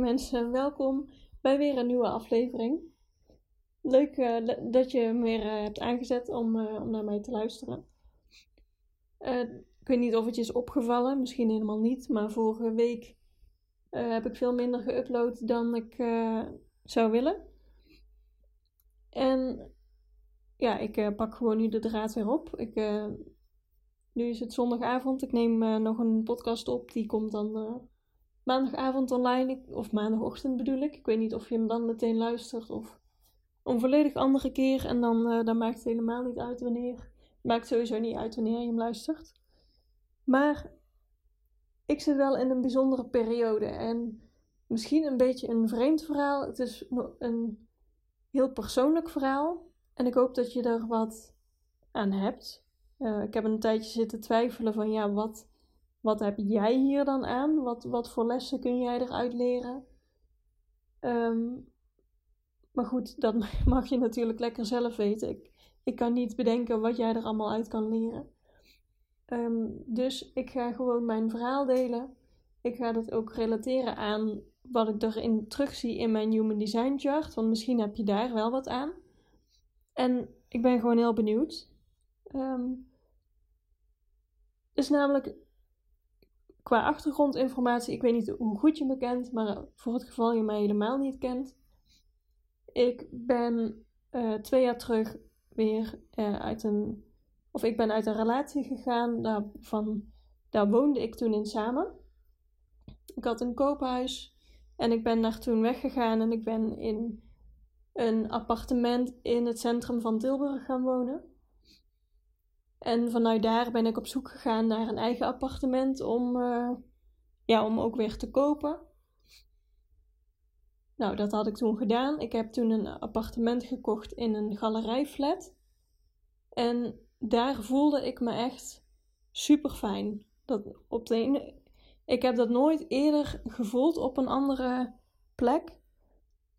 Mensen, welkom bij weer een nieuwe aflevering. Leuk uh, dat je me weer uh, hebt aangezet om, uh, om naar mij te luisteren. ik weet niet of het je is opgevallen, misschien helemaal niet, maar vorige week heb ik veel minder geüpload dan ik zou willen. En ja, ik pak gewoon nu de draad weer op. Ik, nu is het zondagavond, ik neem nog een podcast op, die komt dan maandagavond online, of maandagochtend bedoel ik. Ik weet niet of je hem dan meteen luistert of een volledig andere keer. En dan, uh, dan maakt het helemaal niet uit wanneer. Het maakt sowieso niet uit wanneer je hem luistert. Maar ik zit wel in een bijzondere periode. En misschien een beetje een vreemd verhaal. Het is een heel persoonlijk verhaal. En ik hoop dat je er wat aan hebt. Uh, ik heb een tijdje zitten twijfelen van ja, wat wat heb jij hier dan aan? Wat, wat voor lessen kun jij eruit leren? Um, maar goed, dat mag je natuurlijk lekker zelf weten. Ik, ik kan niet bedenken wat jij er allemaal uit kan leren. Um, dus ik ga gewoon mijn verhaal delen. Ik ga dat ook relateren aan wat ik erin terugzie in mijn Human Design chart. Want misschien heb je daar wel wat aan. En ik ben gewoon heel benieuwd. Um, dus namelijk qua achtergrondinformatie, ik weet niet hoe goed je me kent, maar voor het geval je mij helemaal niet kent. Ik ben uh, twee jaar terug weer uh, uit een. Of ik ben uit een relatie gegaan. Daar, van, daar woonde ik toen in samen. Ik had een koophuis. En ik ben daar toen weggegaan. En ik ben in een appartement in het centrum van Tilburg gaan wonen. En vanuit daar ben ik op zoek gegaan naar een eigen appartement om, uh, ja, om ook weer te kopen. Nou, dat had ik toen gedaan. Ik heb toen een appartement gekocht in een galerijflat. En daar voelde ik me echt super fijn. Dat op. Ik heb dat nooit eerder gevoeld op een andere plek.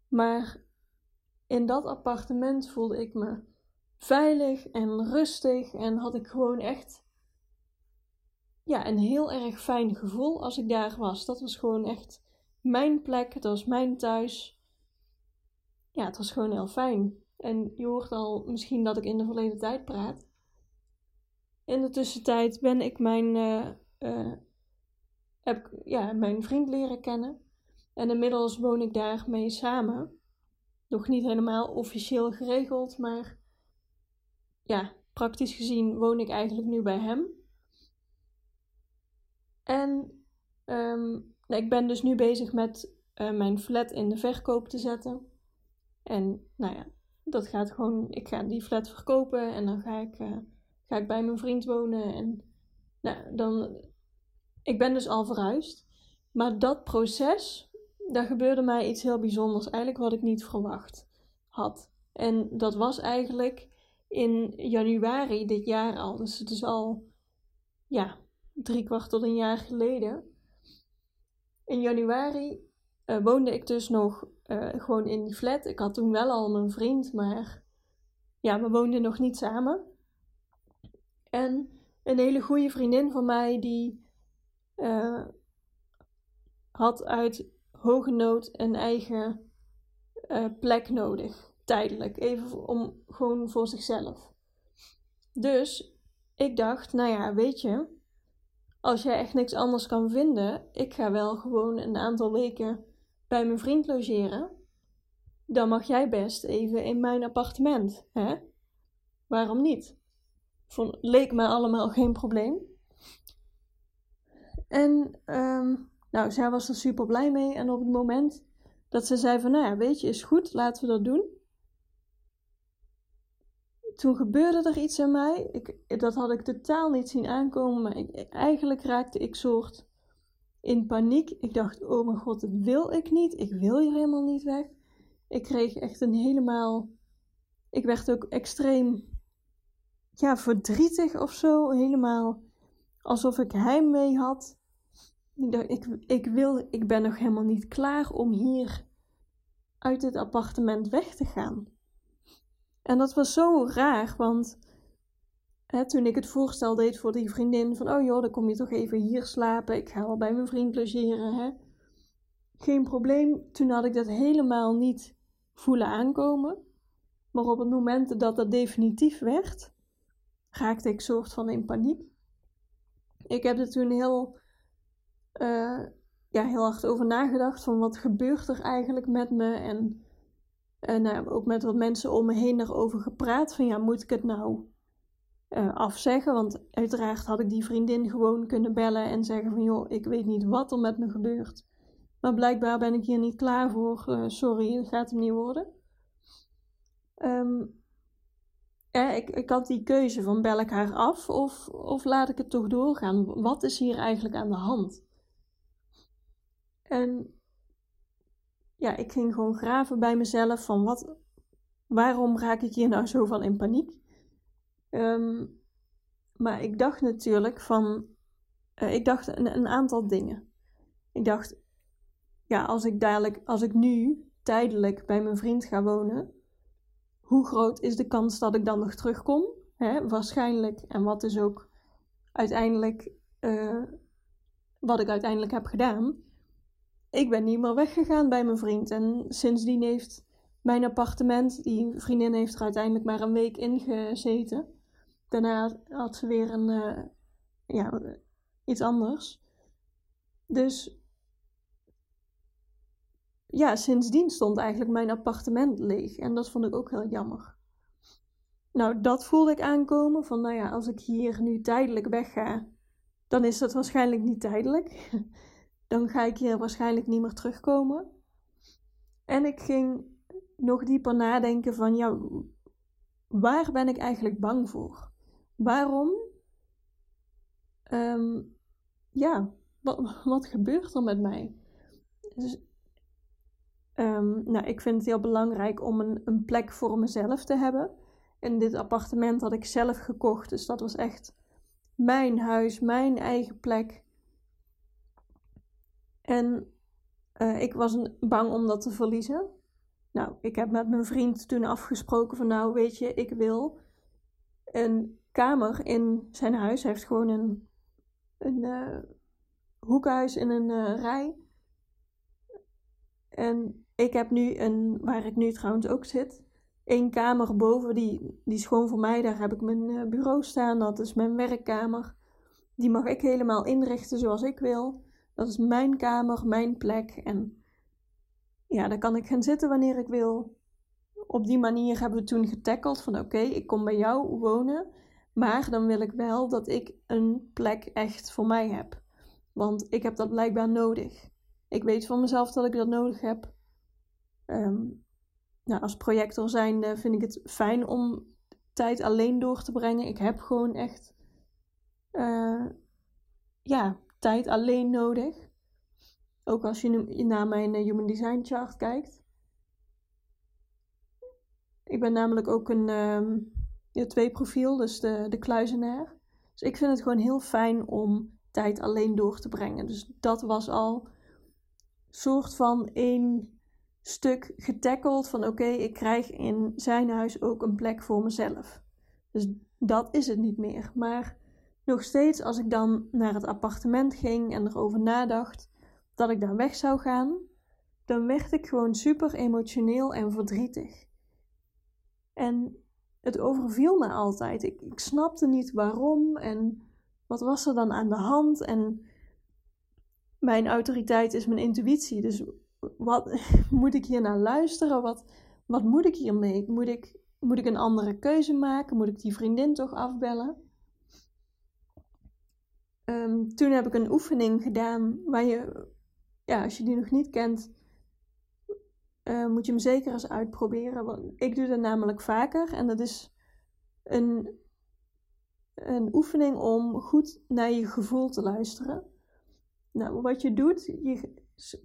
Maar in dat appartement voelde ik me veilig en rustig en had ik gewoon echt ja, een heel erg fijn gevoel als ik daar was. Dat was gewoon echt mijn plek, het was mijn thuis. Ja, het was gewoon heel fijn. En je hoort al misschien dat ik in de verleden tijd praat. In de tussentijd ben ik mijn, uh, uh, heb ja, mijn vriend leren kennen. En inmiddels woon ik daarmee samen. Nog niet helemaal officieel geregeld, maar ja, praktisch gezien woon ik eigenlijk nu bij hem. En um, ik ben dus nu bezig met uh, mijn flat in de verkoop te zetten. En nou ja, dat gaat gewoon, ik ga die flat verkopen en dan ga ik, uh, ga ik bij mijn vriend wonen. En nou, dan, ik ben dus al verhuisd. Maar dat proces, daar gebeurde mij iets heel bijzonders. Eigenlijk wat ik niet verwacht had. En dat was eigenlijk in januari dit jaar al. Dus het is al, ja, drie kwart tot een jaar geleden. In januari uh, woonde ik dus nog uh, gewoon in die flat. Ik had toen wel al mijn vriend, maar ja, we woonden nog niet samen. En een hele goede vriendin van mij die uh, had uit hoge nood een eigen plek nodig tijdelijk. Even om gewoon voor zichzelf. Dus ik dacht, nou ja, weet je, als jij echt niks anders kan vinden, ik ga wel gewoon een aantal weken bij mijn vriend logeren. Dan mag jij best even in mijn appartement, hè? Waarom niet? Leek me allemaal geen probleem. En um, nou, zij was er super blij mee. En op het moment dat ze zei van, nou ja, weet je, is goed, laten we dat doen toen gebeurde er iets in mij. Ik, dat had ik totaal niet zien aankomen. Maar ik, eigenlijk raakte ik soort in paniek. Ik dacht, oh mijn god, dat wil ik niet. Ik wil hier helemaal niet weg. Ik kreeg echt een helemaal. Ik werd ook extreem. Ja, verdrietig of zo. Helemaal alsof ik heimwee had. Ik dacht, ik, ik wil, ik ben nog helemaal niet klaar om hier uit dit appartement weg te gaan. En dat was zo raar, want hè, toen ik het voorstel deed voor die vriendin van, oh joh, dan kom je toch even hier slapen, ik ga wel bij mijn vriend logeren, hè. Geen probleem, toen had ik dat helemaal niet voelen aankomen. Maar op het moment dat dat definitief werd, raakte ik soort van in paniek. Ik heb er toen heel, uh, ja, heel hard over nagedacht van wat gebeurt er eigenlijk met me en en nou, ook met wat mensen om me heen erover gepraat. Van ja, moet ik het nou uh, afzeggen? Want uiteraard had ik die vriendin gewoon kunnen bellen en zeggen van joh, ik weet niet wat er met me gebeurt. Maar blijkbaar ben ik hier niet klaar voor. Uh, sorry, dat gaat hem niet worden. Um, ik, ik had die keuze van bel ik haar af of, of laat ik het toch doorgaan? Wat is hier eigenlijk aan de hand? En ja, ik ging gewoon graven bij mezelf van wat, waarom raak ik hier nou zo van in paniek? Um, maar ik dacht natuurlijk van, uh, ik dacht een, aantal dingen. Ik dacht, ja, als ik dadelijk, als ik nu tijdelijk bij mijn vriend ga wonen, hoe groot is de kans dat ik dan nog terugkom? Waarschijnlijk, en wat is ook uiteindelijk, uh, wat ik uiteindelijk heb gedaan, ik ben niet meer weggegaan bij mijn vriend. En sindsdien heeft mijn appartement, die vriendin heeft er uiteindelijk maar een week in gezeten. Daarna had ze weer een, uh, ja, iets anders. Dus ja, sindsdien stond eigenlijk mijn appartement leeg. En dat vond ik ook heel jammer. Nou, dat voelde ik aankomen. Van nou ja, als ik hier nu tijdelijk wegga, dan is dat waarschijnlijk niet tijdelijk. dan ga ik hier waarschijnlijk niet meer terugkomen. En ik ging nog dieper nadenken van, ja, waar ben ik eigenlijk bang voor? Waarom? Um, ja, wat, wat, gebeurt er met mij? Dus, um, nou, ik vind het heel belangrijk om een, een plek voor mezelf te hebben. En dit appartement had ik zelf gekocht, dus dat was echt mijn huis, mijn eigen plek. En uh, ik was bang om dat te verliezen. Nou, ik heb met mijn vriend toen afgesproken van nou, weet je, ik wil een kamer in zijn huis. Hij heeft gewoon een, een uh, hoekhuis in een uh, rij. En ik heb nu een, waar ik nu trouwens ook zit, één kamer boven, die, die is gewoon voor mij. Daar heb ik mijn bureau staan, dat is mijn werkkamer. Die mag ik helemaal inrichten zoals ik wil. Dat is mijn kamer, mijn plek. En ja, daar kan ik gaan zitten wanneer ik wil. Op die manier hebben we toen getackeld van oké, ik kom bij jou wonen. Maar dan wil ik wel dat ik een plek echt voor mij heb. Want ik heb dat blijkbaar nodig. Ik weet van mezelf dat ik dat nodig heb. Um, nou, als projector zijnde vind ik het fijn om tijd alleen door te brengen. Ik heb gewoon echt uh, ja, tijd alleen nodig. Ook als je naar mijn eh, Human Design chart kijkt. Ik ben namelijk ook een um, ja, twee profiel, dus de, de kluizenaar. Dus ik vind het gewoon heel fijn om tijd alleen door te brengen. Dus dat was al soort van één stuk getackeld van oké, ik krijg in zijn huis ook een plek voor mezelf. Dus dat is het niet meer. Maar nog steeds, als ik dan naar het appartement ging en erover nadacht dat ik daar weg zou gaan, dan werd ik gewoon super emotioneel en verdrietig. En het overviel me altijd. Ik, ik snapte niet waarom en wat was er dan aan de hand. En mijn autoriteit is mijn intuïtie. Dus wat moet ik hier naar luisteren? Wat, wat moet ik hiermee? Moet ik, moet ik een andere keuze maken? Moet ik die vriendin toch afbellen? Um, toen heb ik een oefening gedaan waar je, ja, als je die nog niet kent, uh, moet je hem zeker eens uitproberen. Ik doe dat namelijk vaker en dat is een, een oefening om goed naar je gevoel te luisteren. Nou, wat je doet, je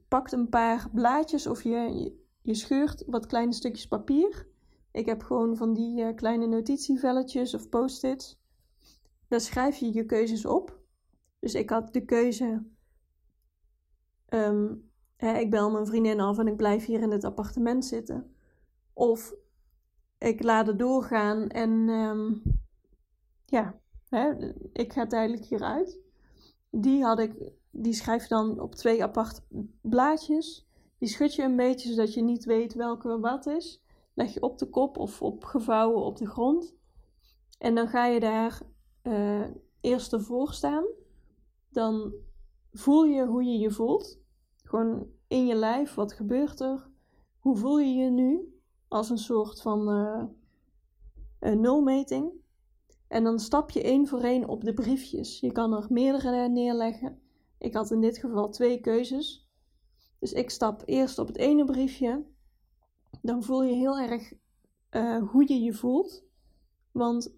pakt een paar blaadjes of je, je, scheurt wat kleine stukjes papier. Ik heb gewoon van die uh, kleine notitievelletjes of post-its. Daar schrijf je je keuzes op. Dus ik had de keuze. Um, hè, ik bel mijn vriendin af en ik blijf hier in het appartement zitten. Of ik laat het doorgaan en um, ja, hè, ik ga tijdelijk hieruit. Die had ik die schrijf je dan op twee aparte blaadjes. Die schud je een beetje zodat je niet weet welke wat is. Leg je op de kop of opgevouwen op de grond. En dan ga je daar uh, eerst ervoor staan. Dan voel je hoe je je voelt. Gewoon in je lijf, wat gebeurt er? Hoe voel je je nu? Als een soort van een nulmeting. En dan stap je één voor één op de briefjes. Je kan er meerdere neerleggen. Ik had in dit geval twee keuzes. Dus ik stap eerst op het ene briefje. Dan voel je heel erg uh, hoe je je voelt. Want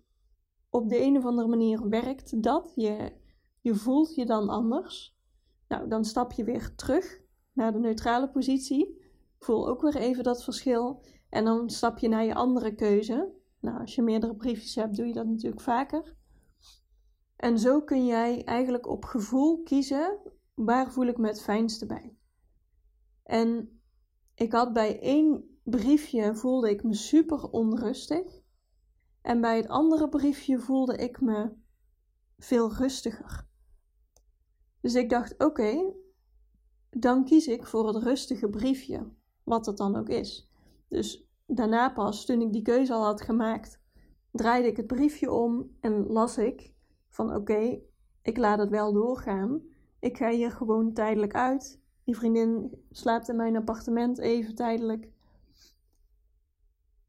op de een of andere manier werkt dat. Je, je voelt je dan anders. Nou, dan stap je weer terug naar de neutrale positie. Voel ook weer even dat verschil. En dan stap je naar je andere keuze. Nou, als je meerdere briefjes hebt, doe je dat natuurlijk vaker. En zo kun jij eigenlijk op gevoel kiezen waar voel ik me het fijnste bij. En ik had bij één briefje voelde ik me super onrustig. En bij het andere briefje voelde ik me veel rustiger. Dus ik dacht: oké, dan kies ik voor het rustige briefje, wat het dan ook is. Dus daarna pas, toen ik die keuze al had gemaakt, draaide ik het briefje om en las ik: van oké, ik laat het wel doorgaan. Ik ga hier gewoon tijdelijk uit. Die vriendin slaapt in mijn appartement even tijdelijk.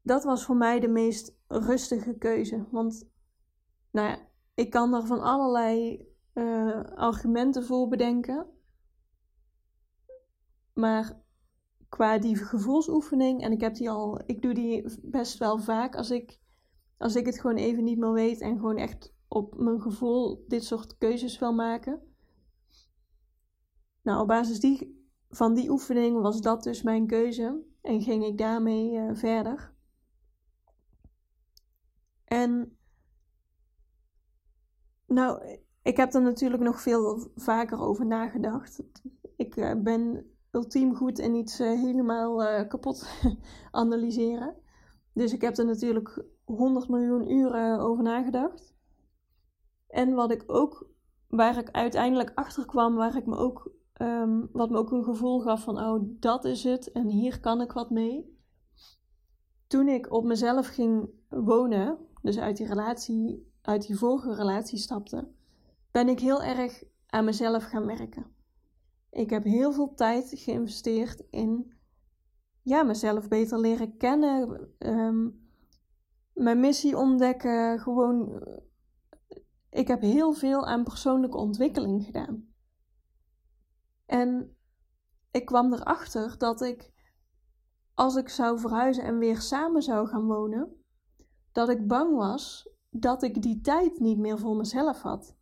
Dat was voor mij de meest rustige keuze. Want nou ja, ik kan er van allerlei uh, argumenten voor bedenken. Maar qua die gevoelsoefening, en ik heb die al, ik doe die best wel vaak als ik, als ik het gewoon even niet meer weet en gewoon echt op mijn gevoel dit soort keuzes wil maken. Nou, op basis die, van die oefening was dat dus mijn keuze en ging ik daarmee uh, verder. En nou, ik heb er natuurlijk nog veel vaker over nagedacht. Ik uh, ben ultiem goed in iets uh, helemaal kapot analyseren. Dus ik heb er natuurlijk 100 miljoen uren over nagedacht. En wat ik ook, waar ik uiteindelijk achter kwam, waar ik me ook, um, wat me ook een gevoel gaf van, oh, dat is het en hier kan ik wat mee. Toen ik op mezelf ging wonen, dus uit die relatie, uit die vorige relatie stapte, ben ik heel erg aan mezelf gaan werken. Ik heb heel veel tijd geïnvesteerd in ja, mezelf beter leren kennen, um, mijn missie ontdekken, gewoon ik heb heel veel aan persoonlijke ontwikkeling gedaan. En ik kwam erachter dat ik, als ik zou verhuizen en weer samen zou gaan wonen, dat ik bang was dat ik die tijd niet meer voor mezelf had.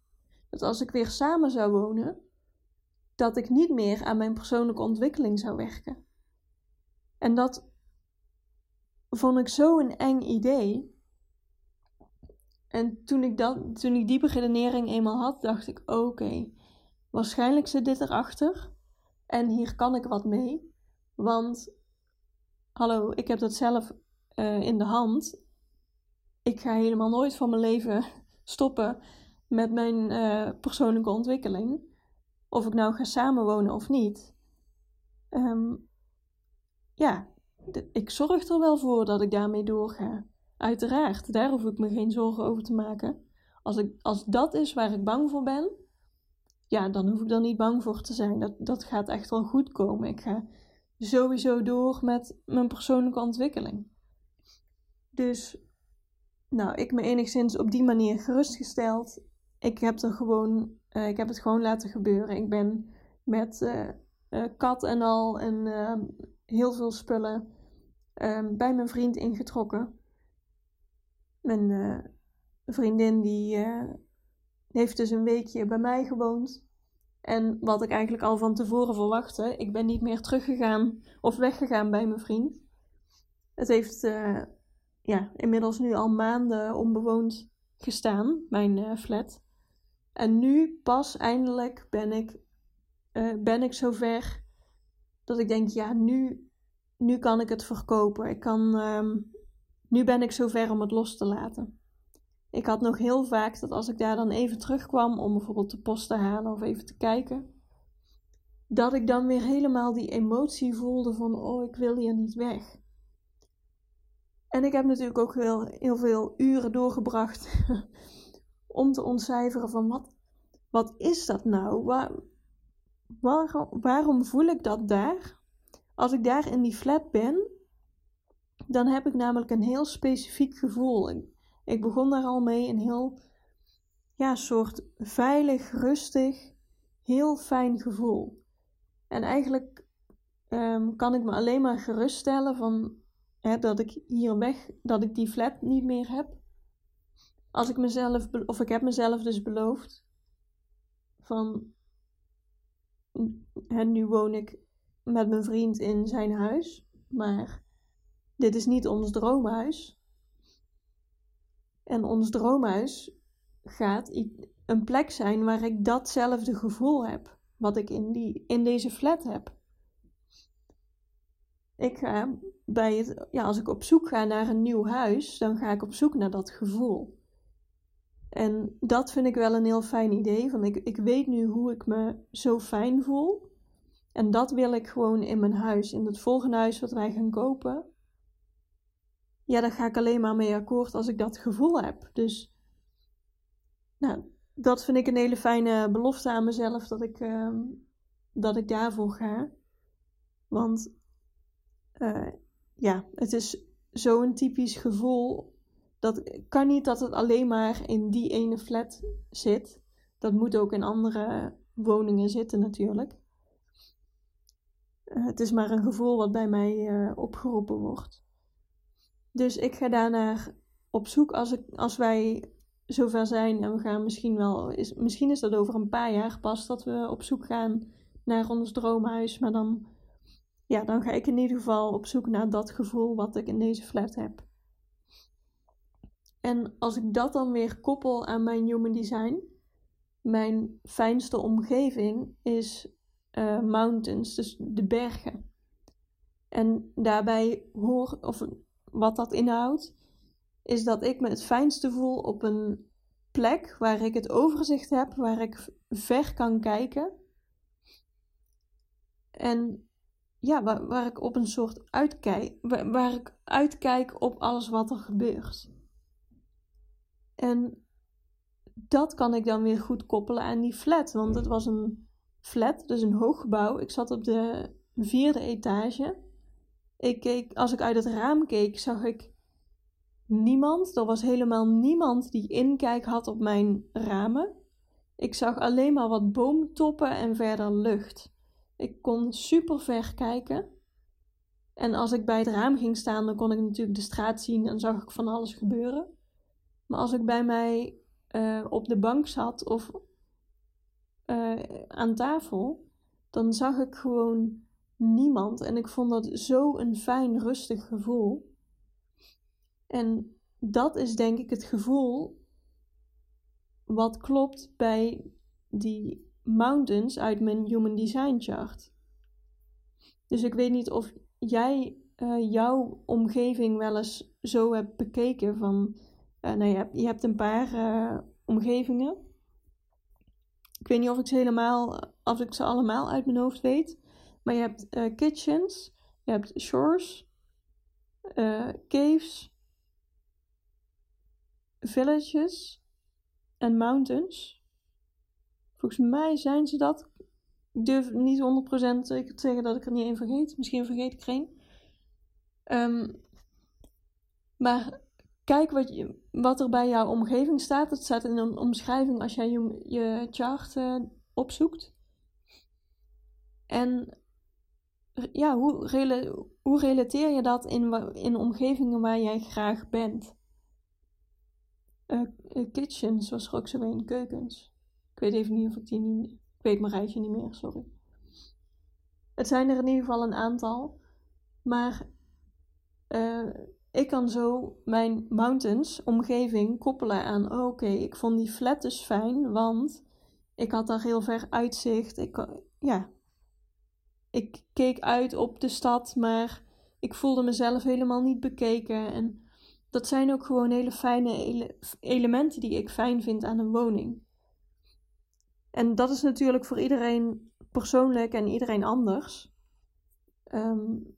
Dat als ik weer samen zou wonen, dat ik niet meer aan mijn persoonlijke ontwikkeling zou werken. En dat vond ik zo een eng idee, en toen ik, dat, toen ik die beredenering eenmaal had, dacht ik: oké, waarschijnlijk zit dit erachter. En hier kan ik wat mee. Want, hallo, ik heb dat zelf uh, in de hand. Ik ga helemaal nooit van mijn leven stoppen met mijn uh, persoonlijke ontwikkeling. Of ik nou ga samenwonen of niet. Um, ja, ik zorg er wel voor dat ik daarmee doorga. Uiteraard, daar hoef ik me geen zorgen over te maken. Als, ik, als dat is waar ik bang voor ben, ja, dan hoef ik er niet bang voor te zijn. Dat, dat gaat echt wel goed komen. Ik ga sowieso door met mijn persoonlijke ontwikkeling. Dus, nou, ik me enigszins op die manier gerustgesteld. Ik heb, er gewoon, uh, ik heb het gewoon laten gebeuren. Ik ben met uh, uh, kat en al en heel veel spullen bij mijn vriend ingetrokken. Mijn vriendin die heeft dus een weekje bij mij gewoond. En wat ik eigenlijk al van tevoren verwachtte, ik ben niet meer teruggegaan of weggegaan bij mijn vriend. Het heeft ja, inmiddels nu al maanden onbewoond gestaan, mijn flat. En nu pas eindelijk ben ik, uh, ben ik zover dat ik denk, ja, nu, nu kan ik het verkopen. Ik kan, um, nu ben ik zover om het los te laten. Ik had nog heel vaak dat als ik daar dan even terugkwam om bijvoorbeeld de post te halen of even te kijken, dat ik dan weer helemaal die emotie voelde van, oh, ik wil hier niet weg. En ik heb natuurlijk ook heel veel uren doorgebracht om te ontcijferen van wat, wat is dat nou? Waar, waarom, waarom voel ik dat daar? Als ik daar in die flat ben, dan heb ik namelijk een heel specifiek gevoel. Ik, ik begon daar al mee, een heel ja, soort veilig, rustig, heel fijn gevoel. En eigenlijk um, kan ik me alleen maar geruststellen van hè, dat ik hier weg, dat ik die flat niet meer heb. Als ik mezelf, of ik heb mezelf dus beloofd van, hè, nu woon ik met mijn vriend in zijn huis, maar dit is niet ons droomhuis. En ons droomhuis gaat een plek zijn waar ik datzelfde gevoel heb, wat ik in, die, in deze flat heb. Ik ga bij het, ja, als ik op zoek ga naar een nieuw huis, dan ga ik op zoek naar dat gevoel. En dat vind ik wel een heel fijn idee. Van ik, ik weet nu hoe ik me zo fijn voel. En dat wil ik gewoon in mijn huis. In het volgende huis wat wij gaan kopen. Ja, daar ga ik alleen maar mee akkoord als ik dat gevoel heb. Dus nou, dat vind ik een hele fijne belofte aan mezelf dat ik, uh, dat ik daarvoor ga. Want uh, ja, het is zo'n typisch gevoel. Dat kan niet dat het alleen maar in die ene flat zit. Dat moet ook in andere woningen zitten natuurlijk. Uh, het is maar een gevoel wat bij mij uh, opgeroepen wordt. Dus ik ga daarna op zoek als, ik, als wij zover zijn en we gaan misschien wel, is, misschien is dat over een paar jaar pas dat we op zoek gaan naar ons droomhuis, maar dan ja, dan ga ik in ieder geval op zoek naar dat gevoel wat ik in deze flat heb. En als ik dat dan weer koppel aan mijn human design, mijn fijnste omgeving is uh, mountains, dus de bergen. En daarbij hoor, of wat dat inhoudt, is dat ik me het fijnste voel op een plek waar ik het overzicht heb, waar ik ver kan kijken. En ja, waar, ik op een soort uitkijk, waar ik uitkijk op alles wat er gebeurt. En dat kan ik dan weer goed koppelen aan die flat, want het was een flat, dus een hoog gebouw. Ik zat op de vierde etage. Ik keek, als ik uit het raam keek, zag ik niemand. Er was helemaal niemand die inkijk had op mijn ramen. Ik zag alleen maar wat boomtoppen en verder lucht. Ik kon super ver kijken. En als ik bij het raam ging staan, dan kon ik natuurlijk de straat zien en zag ik van alles gebeuren. Maar als ik bij mij uh, op de bank zat of uh, aan tafel, dan zag ik gewoon niemand. En ik vond dat zo een fijn, rustig gevoel. En dat is denk ik het gevoel wat klopt bij die mountains uit mijn Human Design chart. Dus ik weet niet of jij uh, jouw omgeving wel eens zo hebt bekeken van, uh, nou je hebt, je hebt een paar uh, omgevingen. Ik weet niet of ik ze helemaal, of ik ze allemaal uit mijn hoofd weet. Maar je hebt kitchens, je hebt shores, caves, villages en mountains. Volgens mij zijn ze dat. Ik durf niet 100% zeker te zeggen dat ik er niet één vergeet. Misschien vergeet ik één. Um, maar kijk wat, je, wat er bij jouw omgeving staat. Het staat in een omschrijving als jij je, je chart uh, opzoekt. En ja, hoe, hoe relateer je dat in, in omgevingen waar jij graag bent? Uh, kitchens was er ook zo een, keukens. Ik weet even niet of ik die nu Ik weet mijn rijtje niet meer, sorry. Het zijn er in ieder geval een aantal. Maar ik kan zo mijn mountains, omgeving, koppelen aan: oh, oké, ik vond die flat dus fijn, want ik had daar heel ver uitzicht. Ik, ja, ik keek uit op de stad, maar ik voelde mezelf helemaal niet bekeken. En dat zijn ook gewoon hele fijne elementen die ik fijn vind aan een woning. En dat is natuurlijk voor iedereen persoonlijk en iedereen anders. Um,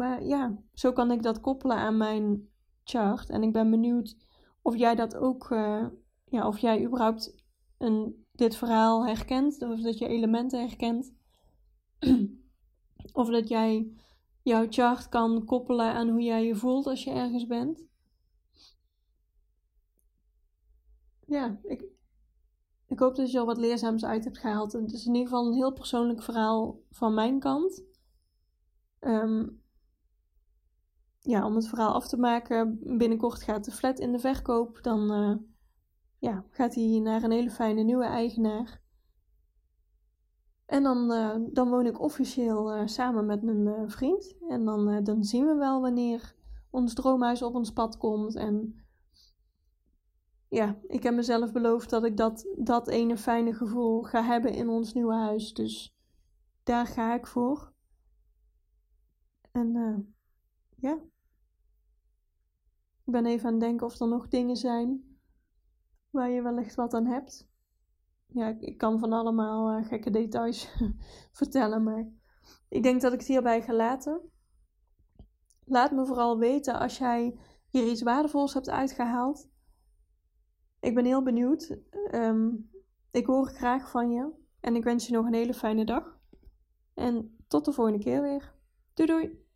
maar ja, zo kan ik dat koppelen aan mijn chart. En ik ben benieuwd of jij dat ook, uh, ja, of jij überhaupt een, dit verhaal herkent, of dat je elementen herkent. of dat jij jouw chart kan koppelen aan hoe jij je voelt als je ergens bent. Ja, ik, ik hoop dat je al wat leerzaams uit hebt gehaald. Het is in ieder geval een heel persoonlijk verhaal van mijn kant. Um, ja, om het verhaal af te maken, binnenkort gaat de flat in de verkoop. Dan uh, ja, gaat hij naar een hele fijne nieuwe eigenaar. En dan, uh, dan woon ik officieel uh, samen met mijn vriend. En dan, dan zien we wel wanneer ons droomhuis op ons pad komt. En ja, ik heb mezelf beloofd dat ik dat, dat ene fijne gevoel ga hebben in ons nieuwe huis. Dus daar ga ik voor. En ja. Ik ben even aan het denken of er nog dingen zijn waar je wellicht wat aan hebt. Ja, ik, kan van allemaal uh, gekke details vertellen, maar ik denk dat ik het hierbij ga laten. Laat me vooral weten als jij hier iets waardevols hebt uitgehaald. Ik ben heel benieuwd. Um, ik hoor graag van je. En ik wens je nog een hele fijne dag. En tot de volgende keer weer. Doei doei!